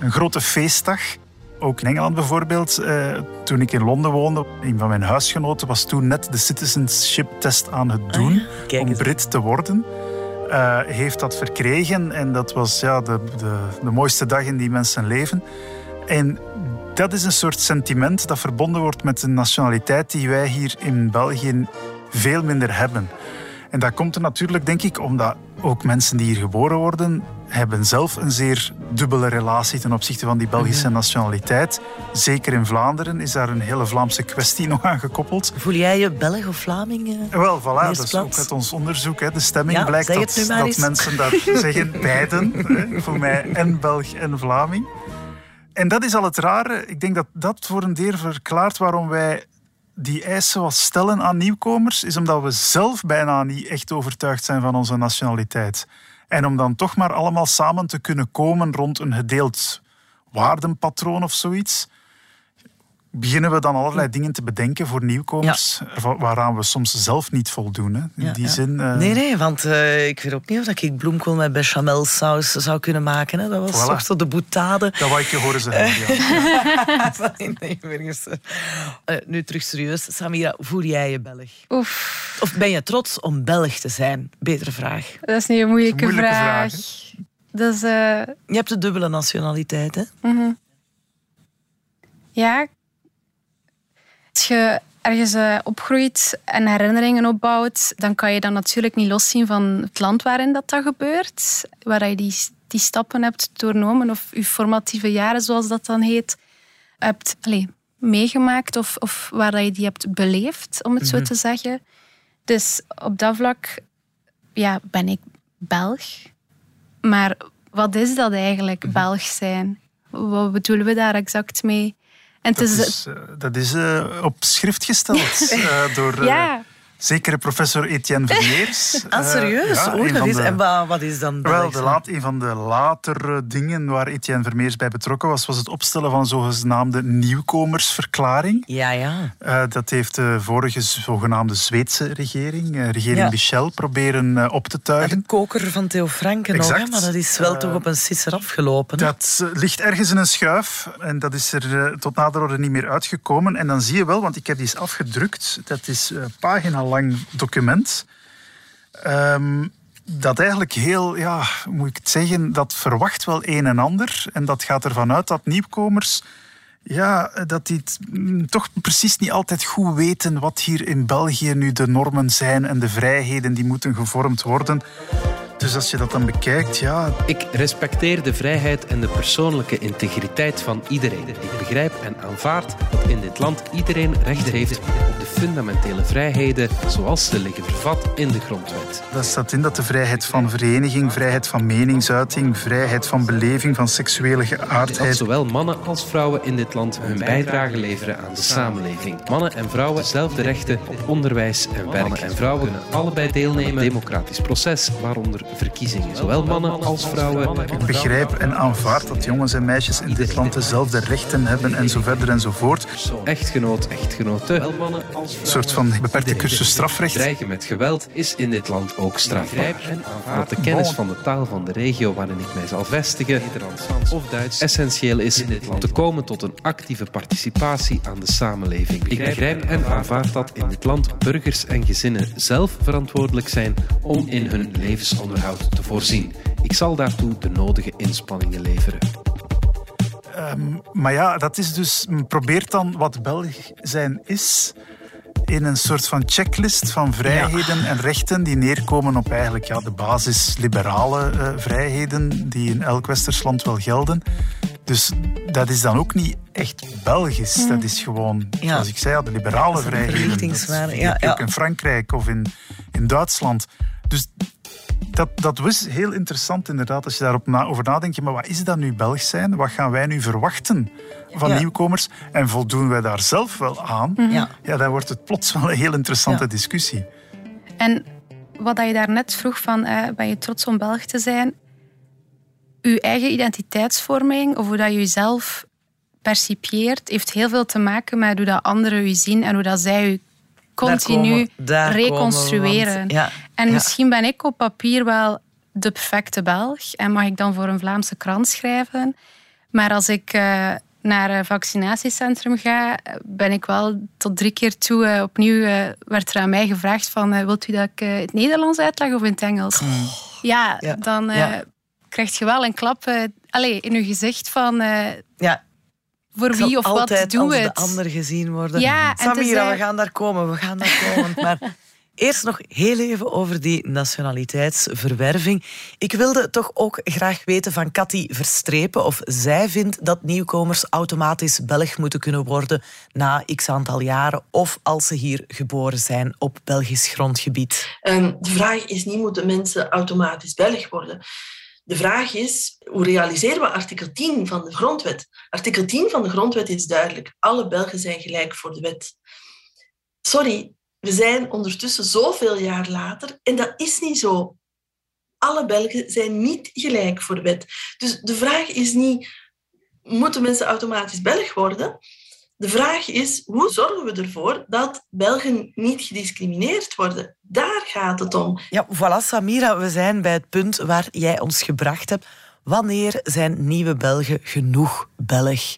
een grote feestdag. Ook in Engeland bijvoorbeeld, uh, toen ik in Londen woonde, een van mijn huisgenoten was toen net de citizenship test aan het doen ah om Brit te worden. Uh, heeft dat verkregen. En dat was ja, de, de, de mooiste dag in die mensen leven. En dat is een soort sentiment dat verbonden wordt met een nationaliteit die wij hier in België veel minder hebben. En dat komt er natuurlijk, denk ik, omdat ook mensen die hier geboren worden, hebben zelf een zeer dubbele relatie ten opzichte van die Belgische mhm. nationaliteit. Zeker in Vlaanderen is daar een hele Vlaamse kwestie <laughs> nog aan gekoppeld. Voel jij je Belg of Vlaming? Uh, Wel, voilà, dat is ook uit ons onderzoek. Hè. De stemming blijkt dat, dat mensen dat <laughs> zeggen, beiden. Hè. Voor mij en Belg en Vlaming. En dat is al het rare. Ik denk dat dat voor een deel verklaart waarom wij die eisen wat stellen aan nieuwkomers, is omdat we zelf bijna niet echt overtuigd zijn van onze nationaliteit. En om dan toch maar allemaal samen te kunnen komen rond een gedeeld waardenpatroon of zoiets, beginnen we dan allerlei dingen te bedenken voor nieuwkomers, waaraan we soms zelf niet voldoen. Hè? In die zin. Uh... Nee, nee, want uh, ik weet ook niet of ik bloemkool met bechamelsaus zou kunnen maken. Hè? Dat was voilà. toch zo de boetade. Dat wou ik je horen zeggen. Ja. <laughs> nee, uh, nu terug serieus. Samira, voel jij je Belg? Oef. Of ben je trots om Belg te zijn? Betere vraag. Dat is niet een moeilijke, vraag. vraag dus, Je hebt de dubbele nationaliteit, hè? Mm -hmm. Ja, als je ergens uh, opgroeit en herinneringen opbouwt, dan kan je dat natuurlijk niet loszien van het land waarin dat, dat gebeurt. Waar je die, die stappen hebt doornomen of je formatieve jaren, zoals dat dan heet, hebt allez, meegemaakt of, of waar dat je die hebt beleefd, om het zo Mhm. te zeggen. Dus op dat vlak ja, ben ik Belg. Maar wat is dat eigenlijk, Belg zijn? Wat bedoelen we daar exact mee? En Dat is, is, eh, dat is eh, op schrift gesteld <laughs> eh, door Ja. Zekere professor Etienne Vermeers. <laughs> Ah, Eh, serieus? ja, een dat is, de- En wa- wat is dan Wel, de laat, een van de latere dingen waar Etienne Vermeers bij betrokken was, was het opstellen van zogenaamde nieuwkomersverklaring. Ja, ja. Eh, dat heeft de vorige zogenaamde Zweedse regering, eh, regering Ja. Michel, proberen op te tuigen. De koker van Theo Franken nog, hè? Maar dat is wel toch op een sisser afgelopen. hè? Dat ligt ergens in een schuif en dat is er tot nader orde niet meer uitgekomen. En dan zie je wel, want ik heb die eens afgedrukt, dat is een document. Ehm, dat eigenlijk heel, ja, moet ik het zeggen, dat verwacht wel een en ander. En dat gaat ervan uit dat nieuwkomers, ja, dat die toch precies niet altijd goed weten wat hier in België nu de normen zijn en de vrijheden die moeten gevormd worden. Dus als je dat dan bekijkt, ja, Ik respecteer de vrijheid en de persoonlijke integriteit van iedereen. Ik begrijp en aanvaard dat in dit land iedereen recht heeft op de fundamentele vrijheden zoals ze liggen vervat in de grondwet. Daar staat in dat de vrijheid van vereniging, vrijheid van meningsuiting, vrijheid van beleving, van seksuele Dat geaardheid. zowel mannen als vrouwen in dit land hun bijdrage leveren aan de samenleving. Mannen en vrouwen dezelfde rechten op onderwijs en werk. Mannen en vrouwen kunnen allebei deelnemen aan een democratisch proces, waaronder verkiezingen. Zowel mannen als vrouwen. Ik begrijp en aanvaard dat jongens en meisjes in dit land dezelfde rechten hebben en zo verder en zo voort. Echtgenoot, als Een soort van beperkte cursus strafrecht. Dreigen met geweld is in dit land ook strafbaar. Dat de kennis van de taal van de regio waarin ik mij zal vestigen, Nederlands of Duits, essentieel is om te komen tot een actieve participatie aan de samenleving. Ik begrijp en aanvaard dat in dit land burgers en gezinnen zelf verantwoordelijk zijn om in hun levensonderhoud te voorzien. Ik zal daartoe de nodige inspanningen leveren. Ehm, maar ja, dat is dus... Probeer dan wat Belg zijn is in een soort van checklist van vrijheden en rechten die neerkomen op eigenlijk ja, de basis-liberale eh, vrijheden die in elk westers land wel gelden. Dus dat is dan ook niet echt Belgisch. Dat is gewoon, Ja. zoals ik zei, de liberale vrijheden. Dat ja, ja. ook in Frankrijk of in, in Duitsland. Dus dat, dat was heel interessant inderdaad, als je daarop na, over nadenkt. Maar wat is dat nu Belg zijn? Wat gaan wij nu verwachten van Ja. nieuwkomers? En voldoen wij daar zelf wel aan? Ja. Ja, dan wordt het plots wel een heel interessante Ja. discussie. En wat dat je daarnet vroeg van, eh, ben je trots om Belg te zijn? Uw eigen identiteitsvorming, of hoe dat je jezelf percipieert, heeft heel veel te maken met hoe dat anderen u zien en hoe dat zij u continu daar komen reconstrueren. want- ja, en ja. misschien ben ik op papier wel de perfecte Belg en mag ik dan voor een Vlaamse krant schrijven. Maar als ik eh, naar een vaccinatiecentrum ga, ben ik wel tot drie keer toe eh, opnieuw eh, werd er aan mij gevraagd van wilt u dat ik het Nederlands uitleg of in het Engels? Ja, Ja, dan krijg je wel een klap allez, in je gezicht van Ja, voor ik zal wie of wat altijd doe als het. de ander gezien worden. Ja, Samira, we gaan daar komen, we gaan daar komen. <laughs> Maar eerst nog heel even over die nationaliteitsverwerving. Ik wilde toch ook graag weten van Cathy Verstrepen of zij vindt dat nieuwkomers automatisch Belg moeten kunnen worden na x aantal jaren of als ze hier geboren zijn op Belgisch grondgebied. Ehm, de vraag is niet, moeten mensen automatisch Belg worden? De vraag is, hoe realiseren we artikel 10 van de grondwet? Artikel 10 van de grondwet is duidelijk. Alle Belgen zijn gelijk voor de wet. Sorry, we zijn ondertussen zoveel jaar later en dat is niet zo. Alle Belgen zijn niet gelijk voor de wet. Dus de vraag is niet, moeten mensen automatisch Belg worden? De vraag is, hoe zorgen we ervoor dat Belgen niet gediscrimineerd worden? Daar gaat het om. Ja, voilà, Samira, we zijn bij het punt waar jij ons gebracht hebt. Wanneer zijn nieuwe Belgen genoeg Belg?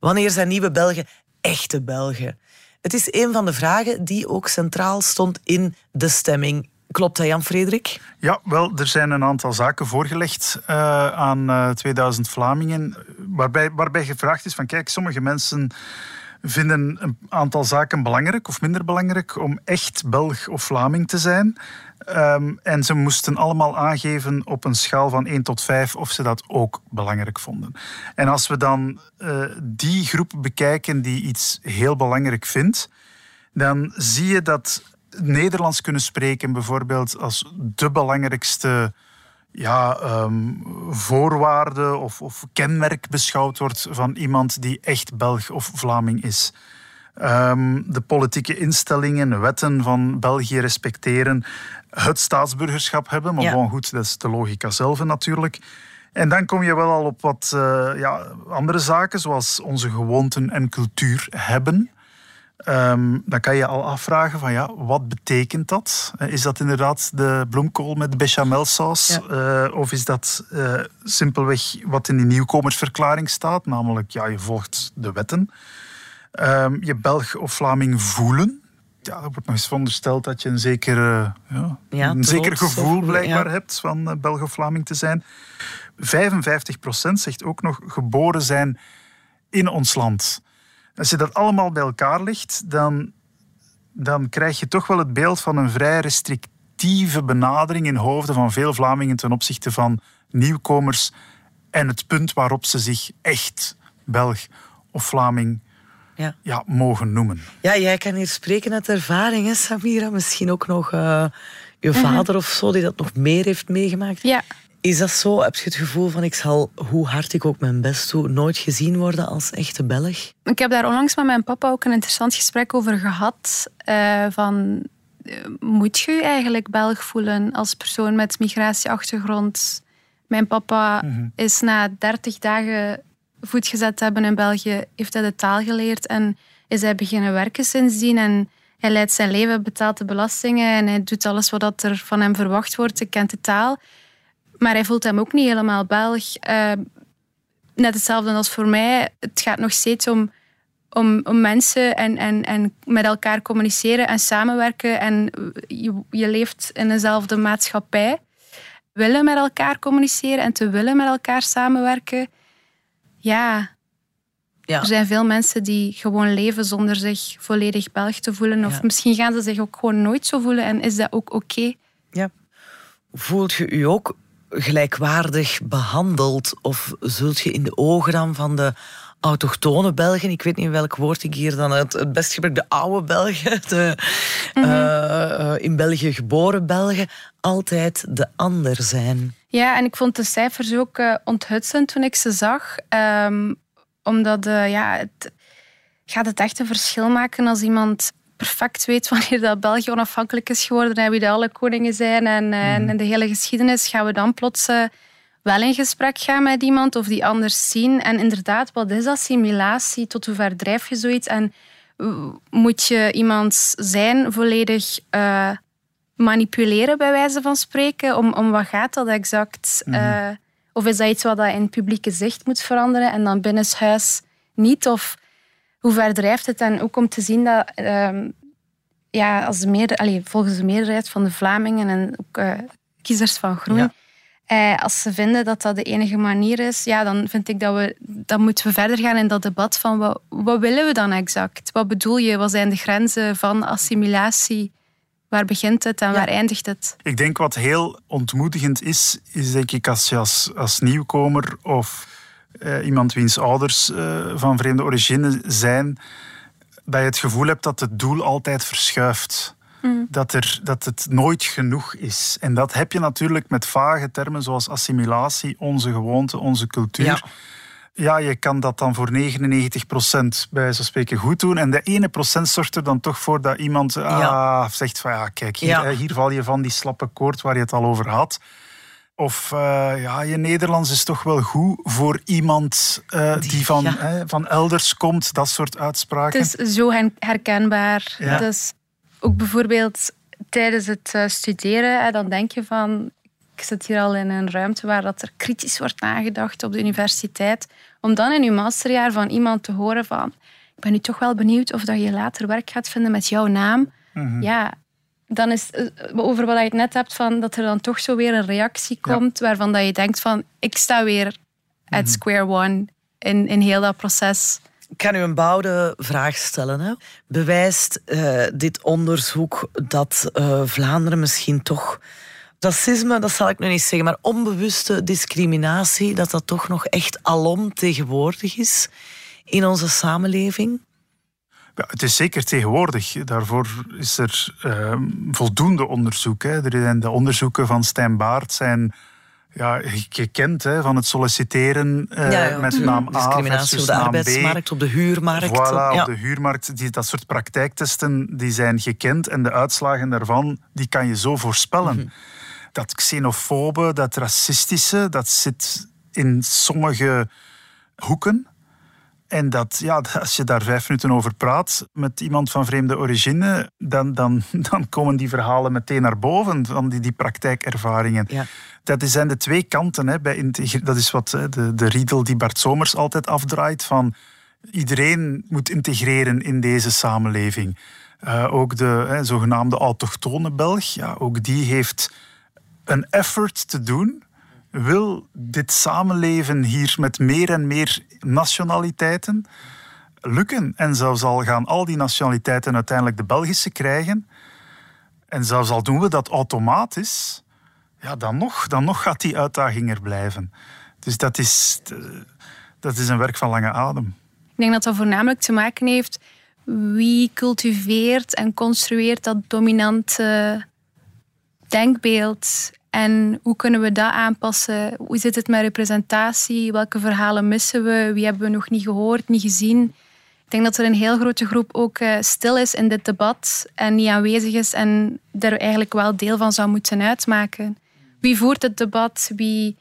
Wanneer zijn nieuwe Belgen echte Belgen? Het is een van de vragen die ook centraal stond in de stemming. Klopt dat, Jan-Frederik? Ja, wel, er zijn een aantal zaken voorgelegd eh, aan eh, 2000 Vlamingen, waarbij, waarbij gevraagd is van kijk, sommige mensen vinden een aantal zaken belangrijk of minder belangrijk om echt Belg of Vlaming te zijn. Ehm, en ze moesten allemaal aangeven op een schaal van 1 tot 5 of ze dat ook belangrijk vonden. En als we dan uh, die groep bekijken die iets heel belangrijk vindt, dan zie je dat Nederlands kunnen spreken bijvoorbeeld als de belangrijkste ja, um, voorwaarde of, of, kenmerk beschouwd wordt van iemand die echt Belg of Vlaming is. Um, de politieke instellingen, wetten van België respecteren, het staatsburgerschap hebben, maar ja. goed, dat is de logica zelf natuurlijk. En dan kom je wel al op wat uh, ja, andere zaken, zoals onze gewoonten en cultuur hebben. Um, dan kan je al afvragen van ja, wat betekent dat? Eh, is dat inderdaad de bloemkool met bechamelsaus? Ja. Uh, of is dat uh, simpelweg wat in die nieuwkomersverklaring staat? Namelijk, ja, je volgt de wetten. Um, je Belg of Vlaming voelen. Ja, er wordt nog eens verondersteld dat je een zeker, ja, ja, een zeker gevoel blijkbaar hebt van Belg of Vlaming te zijn. 55% zegt ook nog geboren zijn in ons land. Als je dat allemaal bij elkaar legt, dan, dan krijg je toch wel het beeld van een vrij restrictieve benadering in hoofden van veel Vlamingen ten opzichte van nieuwkomers en het punt waarop ze zich echt Belg of Vlaming ja. Ja, mogen noemen. Ja, jij kan hier spreken uit ervaring, hè, Samira. Misschien ook nog uh, je mhm. vader of zo, die dat nog meer heeft meegemaakt. Ja. Is dat zo? Heb je het gevoel van ik zal, hoe hard ik ook mijn best doe, nooit gezien worden als echte Belg? Ik heb daar onlangs met mijn papa ook een interessant gesprek over gehad. Uh, van, uh, moet je je eigenlijk Belg voelen als persoon met migratieachtergrond? Mijn papa mm-hmm. is na 30 dagen voet gezet hebben in België, heeft hij de taal geleerd en is hij beginnen werken sindsdien. En hij leidt zijn leven, betaalt de belastingen en hij doet alles wat er van hem verwacht wordt. Hij kent de taal. Maar hij voelt hem ook niet helemaal Belg. Uh, net hetzelfde als voor mij. Het gaat nog steeds om, om, om mensen en, en, en met elkaar communiceren en samenwerken. En je, je leeft in dezelfde maatschappij. Willen met elkaar communiceren en te willen met elkaar samenwerken. Ja, ja. Er zijn veel mensen die gewoon leven zonder zich volledig Belg te voelen. Of misschien gaan ze zich ook gewoon nooit zo voelen en is dat ook oké. Ja. Voelt je u ook gelijkwaardig behandeld? Of zult je in de ogen dan van de autochtone Belgen, ik weet niet welk woord ik hier dan het, het best gebruik, de oude Belgen, <laughs> de mhm. eh, eh, in België geboren Belgen, altijd de ander zijn. Ja, en ik vond de cijfers ook uh, onthutsend toen ik ze zag. Um, omdat ja, het gaat het echt een verschil maken als iemand perfect weet wanneer dat België onafhankelijk is geworden en wie de alle koningen zijn en, mm. en de hele geschiedenis, gaan we dan plots uh, wel in gesprek gaan met iemand of die anders zien. En inderdaad, wat is assimilatie? Tot hoe ver drijf je zoiets? En moet je iemand zijn volledig uh, manipuleren, bij wijze van spreken? Om, om wat gaat dat exact? Mm. Uh, of is dat iets wat dat in publieke zicht moet veranderen en dan binnenshuis niet? Of hoe ver drijft het? En ook om te zien dat uh, ja, als de meerder, allez, volgens de meerderheid van de Vlamingen en ook uh, kiezers van Groen, eh, als ze vinden dat dat de enige manier is, ja, dan vind ik dat we dan moeten we verder gaan in dat debat van wat, wat willen we dan exact? Wat bedoel je? Wat zijn de grenzen van assimilatie? Waar begint het en waar eindigt het? Ik denk wat heel ontmoedigend is, is denk ik als je als, als nieuwkomer of uh, iemand wiens ouders uh, van vreemde origine zijn, dat je het gevoel hebt dat het doel altijd verschuift. Mm. Dat, er, dat het nooit genoeg is. En dat heb je natuurlijk met vage termen zoals assimilatie, onze gewoonte, onze cultuur. Ja. ja je kan dat dan voor 99% bij zo spreken goed doen. En de ene procent zorgt er dan toch voor dat iemand ah, zegt van ja, kijk, hier, hier val je van die slappe koord waar je het al over had. Of uh, ja, je Nederlands is toch wel goed voor iemand uh, die, die, van, ja. van elders komt, dat soort uitspraken. Het is zo herkenbaar. Ja. Dus ook bijvoorbeeld tijdens het uh, studeren, dan denk je van... Ik zit hier al in een ruimte waar dat er kritisch wordt nagedacht op de universiteit. Om dan in je masterjaar van iemand te horen van... Ik ben nu toch wel benieuwd of dat je later werk gaat vinden met jouw naam. Mm -hmm. Ja, dan is eh, over wat je het net hebt, van dat er dan toch zo weer een reactie komt waarvan dat je denkt van ik sta weer at mhm. square one in, in heel dat proces. Ik kan u een bouwde vraag stellen. Hè. Bewijst uh, dit onderzoek dat uh, Vlaanderen misschien toch racisme, dat zal ik nu niet zeggen, maar onbewuste discriminatie, dat dat toch nog echt alom tegenwoordig is in onze samenleving? Ja, het is zeker tegenwoordig. Daarvoor is er uh, voldoende onderzoek. Hè. Er zijn de onderzoeken van Stijn Baart zijn ja, gekend hè, van het solliciteren uh, ja, ja. met naam A Discriminatie op de arbeidsmarkt, op de huurmarkt. Voilà, op de huurmarkt. Die, dat soort praktijktesten die zijn gekend en de uitslagen daarvan die kan je zo voorspellen. Mm -hmm. Dat xenofobe, dat racistische, dat zit in sommige hoeken. En dat, ja, <laughs> als je daar vijf minuten over praat met iemand van vreemde origine, dan, dan, <laughs> dan komen die verhalen meteen naar boven, van die, die praktijkervaringen. Ja. Dat zijn de twee kanten. Hè, bij dat is wat de, de riedel die Bart Somers altijd afdraait, van iedereen moet integreren in deze samenleving. Uh, ook de hè, zogenaamde autochtone Belg, ja, ook die heeft een effort te doen wil dit samenleven hier met meer en meer nationaliteiten lukken. En zelfs al gaan al die nationaliteiten uiteindelijk de Belgische krijgen, en zelfs al doen we dat automatisch, ja, dan, nog, dan nog gaat die uitdaging er blijven. Dus dat is, dat is een werk van lange adem. Ik denk dat dat voornamelijk te maken heeft wie cultiveert en construeert dat dominante denkbeeld en hoe kunnen we dat aanpassen? Hoe zit het met representatie? Welke verhalen missen we? Wie hebben we nog niet gehoord, niet gezien? Ik denk dat er een heel grote groep ook eh, stil is in dit debat en niet aanwezig is en er eigenlijk wel deel van zou moeten uitmaken. Wie voert het debat? Wie,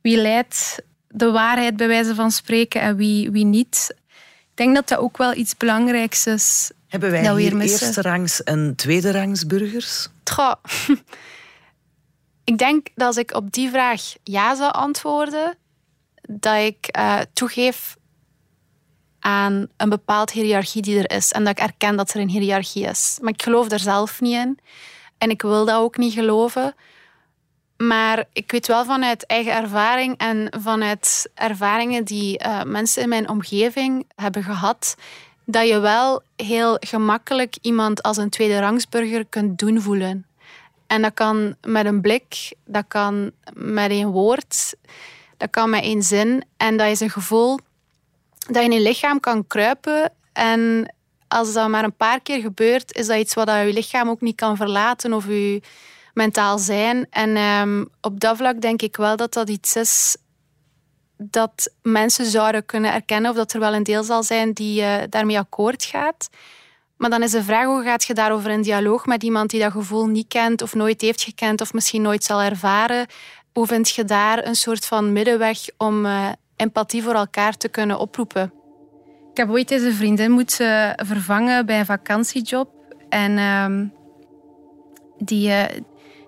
wie leidt de waarheid bij wijze van spreken en wie, wie niet? Ik denk dat dat ook wel iets belangrijks is. Hebben wij hier eerste rangs en tweede rangs burgers? Tja, <laughs> ik denk dat als ik op die vraag ja zou antwoorden, dat ik uh, toegeef aan een bepaald hiërarchie die er is. En dat ik erken dat er een hiërarchie is. Maar ik geloof daar zelf niet in. En ik wil dat ook niet geloven. Maar ik weet wel vanuit eigen ervaring en vanuit ervaringen die uh, mensen in mijn omgeving hebben gehad, dat je wel heel gemakkelijk iemand als een tweede rangsburger kunt doen voelen. En dat kan met een blik, dat kan met één woord, dat kan met één zin. En dat is een gevoel dat je in je lichaam kan kruipen. En als dat maar een paar keer gebeurt, is dat iets wat je lichaam ook niet kan verlaten of je mentaal zijn. En um, op dat vlak denk ik wel dat dat iets is dat mensen zouden kunnen erkennen of dat er wel een deel zal zijn die uh, daarmee akkoord gaat. Maar dan is de vraag, hoe gaat je daarover in dialoog met iemand die dat gevoel niet kent of nooit heeft gekend of misschien nooit zal ervaren? Hoe vind je daar een soort van middenweg om uh, empathie voor elkaar te kunnen oproepen? Ik heb ooit deze vriendin moeten vervangen bij een vakantiejob. En uh, die, uh,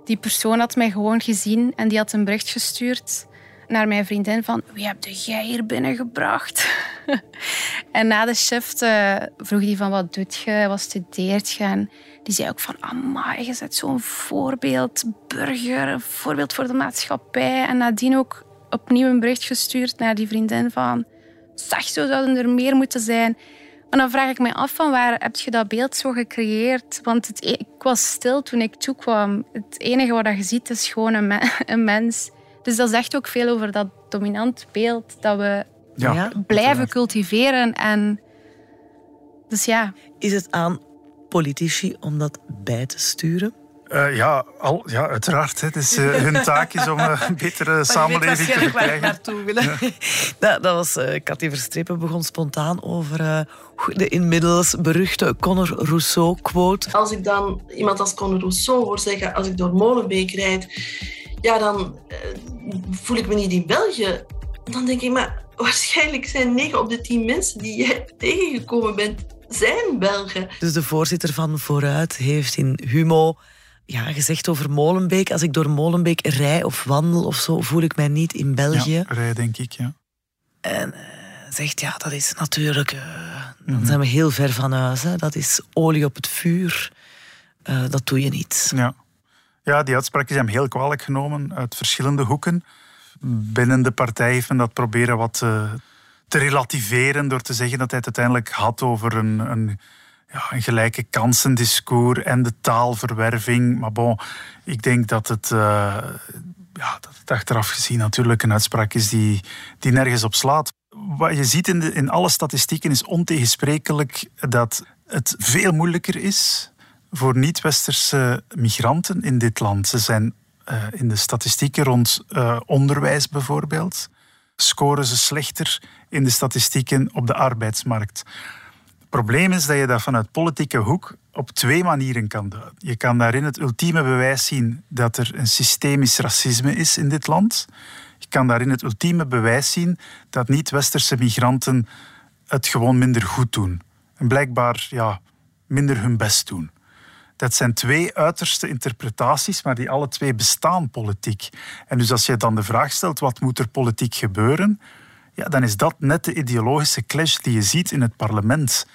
die persoon had mij gewoon gezien en die had een bericht gestuurd naar mijn vriendin van wie heb jij hier binnengebracht? <laughs> en na de shift uh, vroeg hij van wat doet je, wat studeert je? En die zei ook van amai, je bent zo'n voorbeeld burger, een voorbeeld voor de maatschappij. En nadien ook opnieuw een bericht gestuurd naar die vriendin van zag, zo zouden er meer moeten zijn. En dan vraag ik me af van waar heb je dat beeld zo gecreëerd? Want het, e- ik was stil toen ik toekwam. Het enige wat je ziet is gewoon een, <laughs> een mens dus dat zegt ook veel over dat dominant beeld dat we ja, blijven cultiveren. En dus ja. Is het aan politici om dat bij te sturen? Uh, ja, al, ja, uiteraard. Het is, uh, hun taak is om uh, een betere <laughs> samenleving te krijgen. naartoe willen. Ja. <laughs> dat, dat was uh, Cathy Verstrepen begon spontaan over de inmiddels beruchte Conor Rousseau-quote. Als ik dan iemand als Conor Rousseau hoor zeggen... als ik door Molenbeek rijd ja, dan uh, voel ik me niet in België. Dan denk ik, maar waarschijnlijk zijn 9 op de 10 mensen die jij tegengekomen bent, zijn Belgen. Dus de voorzitter van Vooruit heeft in Humo ja, gezegd over Molenbeek. Als ik door Molenbeek rij of wandel of zo, voel ik mij niet in België. Ja, rij denk ik, ja. En uh, zegt, ja, dat is natuurlijk... Uh, dan mm -hmm. zijn we heel ver van huis. Hè. Dat is olie op het vuur. Uh, dat doe je niet. Ja. Ja, die uitspraak is hem heel kwalijk genomen uit verschillende hoeken. Binnen de partij heeft men dat proberen wat uh, te relativeren door te zeggen dat hij het uiteindelijk had over een, een, ja, een gelijke kansendiscours en de taalverwerving. Maar bon, ik denk dat het, uh, ja, dat achteraf gezien natuurlijk een uitspraak is die, die nergens op slaat. Wat je ziet in, de, in alle statistieken is ontegensprekelijk dat het veel moeilijker is voor niet-westerse migranten in dit land. Ze zijn uh, in de statistieken rond uh, onderwijs bijvoorbeeld, scoren ze slechter in de statistieken op de arbeidsmarkt. Het probleem is dat je dat vanuit politieke hoek op twee manieren kan doen. Je kan daarin het ultieme bewijs zien dat er een systemisch racisme is in dit land. Je kan daarin het ultieme bewijs zien dat niet-westerse migranten het gewoon minder goed doen. En blijkbaar ja, minder hun best doen. Dat zijn twee uiterste interpretaties, maar die alle twee bestaan politiek. En dus als je dan de vraag stelt, wat moet er politiek gebeuren? Ja, dan is dat net de ideologische clash die je ziet in het parlement.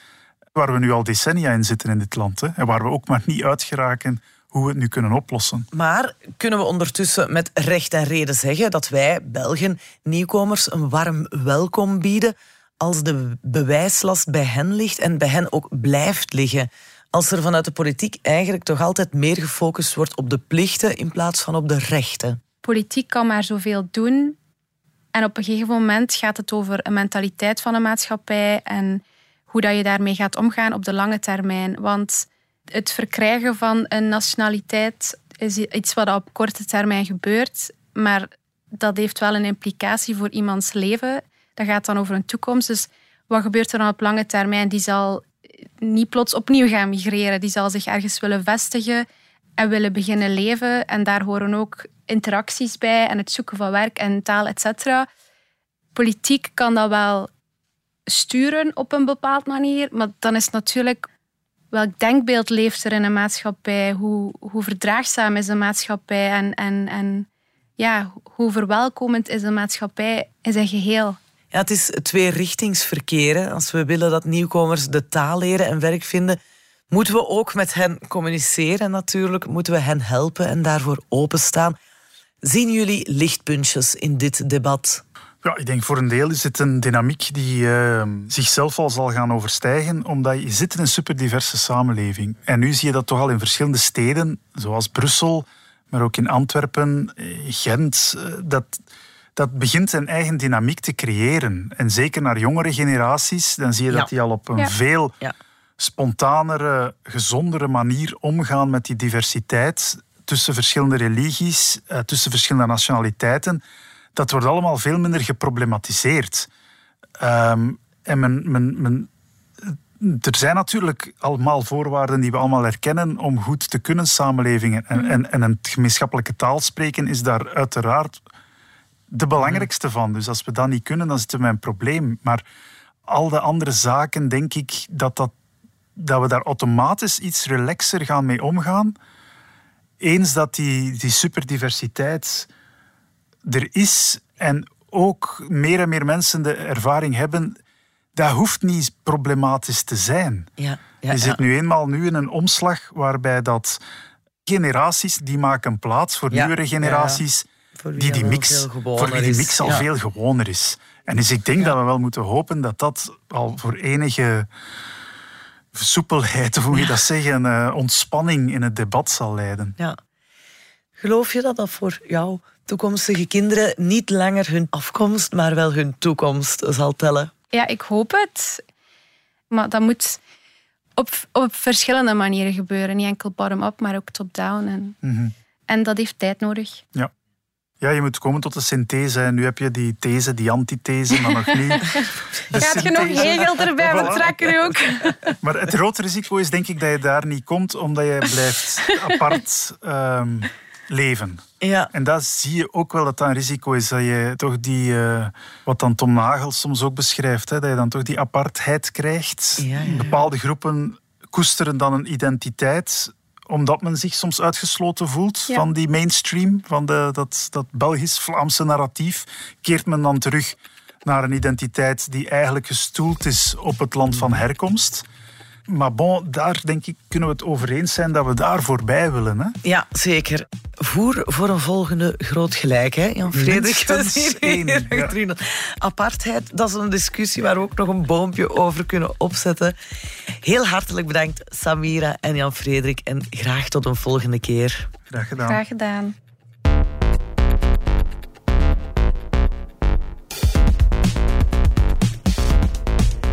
Waar we nu al decennia in zitten in dit land. Hè, en waar we ook maar niet uitgeraken hoe we het nu kunnen oplossen. Maar kunnen we ondertussen met recht en reden zeggen dat wij, Belgen, nieuwkomers een warm welkom bieden als de bewijslast bij hen ligt en bij hen ook blijft liggen? Als er vanuit de politiek eigenlijk toch altijd meer gefocust wordt op de plichten in plaats van op de rechten? Politiek kan maar zoveel doen. En op een gegeven moment gaat het over een mentaliteit van een maatschappij en hoe dat je daarmee gaat omgaan op de lange termijn. Want het verkrijgen van een nationaliteit is iets wat op korte termijn gebeurt, maar dat heeft wel een implicatie voor iemands leven. Dat gaat dan over een toekomst. Dus wat gebeurt er dan op lange termijn? Die zal niet plots opnieuw gaan migreren. Die zal zich ergens willen vestigen en willen beginnen leven. En daar horen ook interacties bij en het zoeken van werk en taal, etc. Politiek kan dat wel sturen op een bepaald manier, maar dan is natuurlijk welk denkbeeld leeft er in een maatschappij? Hoe, hoe verdraagzaam is een maatschappij? En, en, en ja, hoe verwelkomend is een maatschappij in zijn geheel? Het is tweerichtingsverkeer. Als we willen dat nieuwkomers de taal leren en werk vinden, moeten we ook met hen communiceren natuurlijk. Moeten we hen helpen en daarvoor openstaan. Zien jullie lichtpuntjes in dit debat? Ja, ik denk voor een deel is het een dynamiek die uh, zichzelf al zal gaan overstijgen, omdat je zit in een superdiverse samenleving. En nu zie je dat toch al in verschillende steden, zoals Brussel, maar ook in Antwerpen, eh, Gent, eh, dat dat begint een eigen dynamiek te creëren. En zeker naar jongere generaties, dan zie je dat die al op een veel spontanere, gezondere manier omgaan met die diversiteit tussen verschillende religies, eh, tussen verschillende nationaliteiten. Dat wordt allemaal veel minder geproblematiseerd. Um, en men, men, men, er zijn natuurlijk allemaal voorwaarden die we allemaal erkennen om goed te kunnen samenleven. En, mhm. en, en een gemeenschappelijke taal spreken is daar uiteraard de belangrijkste van. Dus als we dat niet kunnen, dan zitten we met een probleem. Maar al de andere zaken, denk ik dat, dat, dat we daar automatisch iets relaxer gaan mee omgaan. Eens dat die, die superdiversiteit er is en ook meer en meer mensen de ervaring hebben, dat hoeft niet problematisch te zijn. Ja, ja, Je zit nu eenmaal nu in een omslag waarbij dat generaties die maken plaats voor nieuwere generaties die die mix, voor wie die mix al veel gewoner is. En dus ik denk dat we wel moeten hopen dat dat al voor enige soepelheid, of hoe je dat zeggen, uh, ontspanning in het debat zal leiden. Ja. Geloof je dat dat voor jouw toekomstige kinderen niet langer hun afkomst, maar wel hun toekomst zal tellen? Ja, ik hoop het. Maar dat moet op, op verschillende manieren gebeuren. Niet enkel bottom-up, maar ook top-down. En, mhm. en dat heeft tijd nodig. Ja. Ja, je moet komen tot de synthese. En nu heb je die these, die antithese, maar nog niet. <laughs> Gaat je nog Hegel erbij voilà. betrekken ook? <laughs> Maar het grote risico is denk ik dat je daar niet komt, omdat je blijft <laughs> apart um, leven. Ja. En daar zie je ook wel dat dat een risico is. Dat je toch die, uh, wat dan Tom Nagel soms ook beschrijft, hè, dat je dan toch die apartheid krijgt. Ja, ja. Bepaalde groepen koesteren dan een identiteit omdat men zich soms uitgesloten voelt van die mainstream, van de, dat, dat Belgisch-Vlaamse narratief, keert men dan terug naar een identiteit die eigenlijk gestoeld is op het land van herkomst. Maar bon, daar denk ik kunnen we het over eens zijn dat we daar voorbij willen. Hè? Ja, zeker. Voer voor een volgende groot gelijk, hè, Jan Frederik? <laughs> Ja. Apartheid, dat is een discussie waar we ook nog een boompje over kunnen opzetten. Heel hartelijk bedankt, Samira en Jan Frederik. En graag tot een volgende keer. Graag gedaan. Graag gedaan.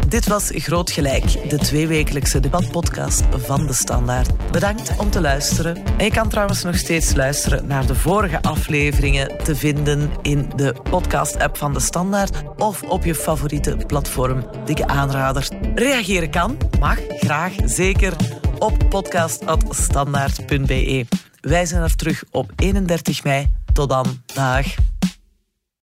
Dit was Groot Gelijk, de tweewekelijkse debatpodcast van De Standaard. Bedankt om te luisteren. En je kan trouwens nog steeds luisteren naar de vorige afleveringen te vinden in de podcast-app van De Standaard of op je favoriete platform. Dikke aanrader. Reageren kan, mag, graag, zeker op podcast.standaard.be. Wij zijn er terug op 31 mei. Tot dan. Dag.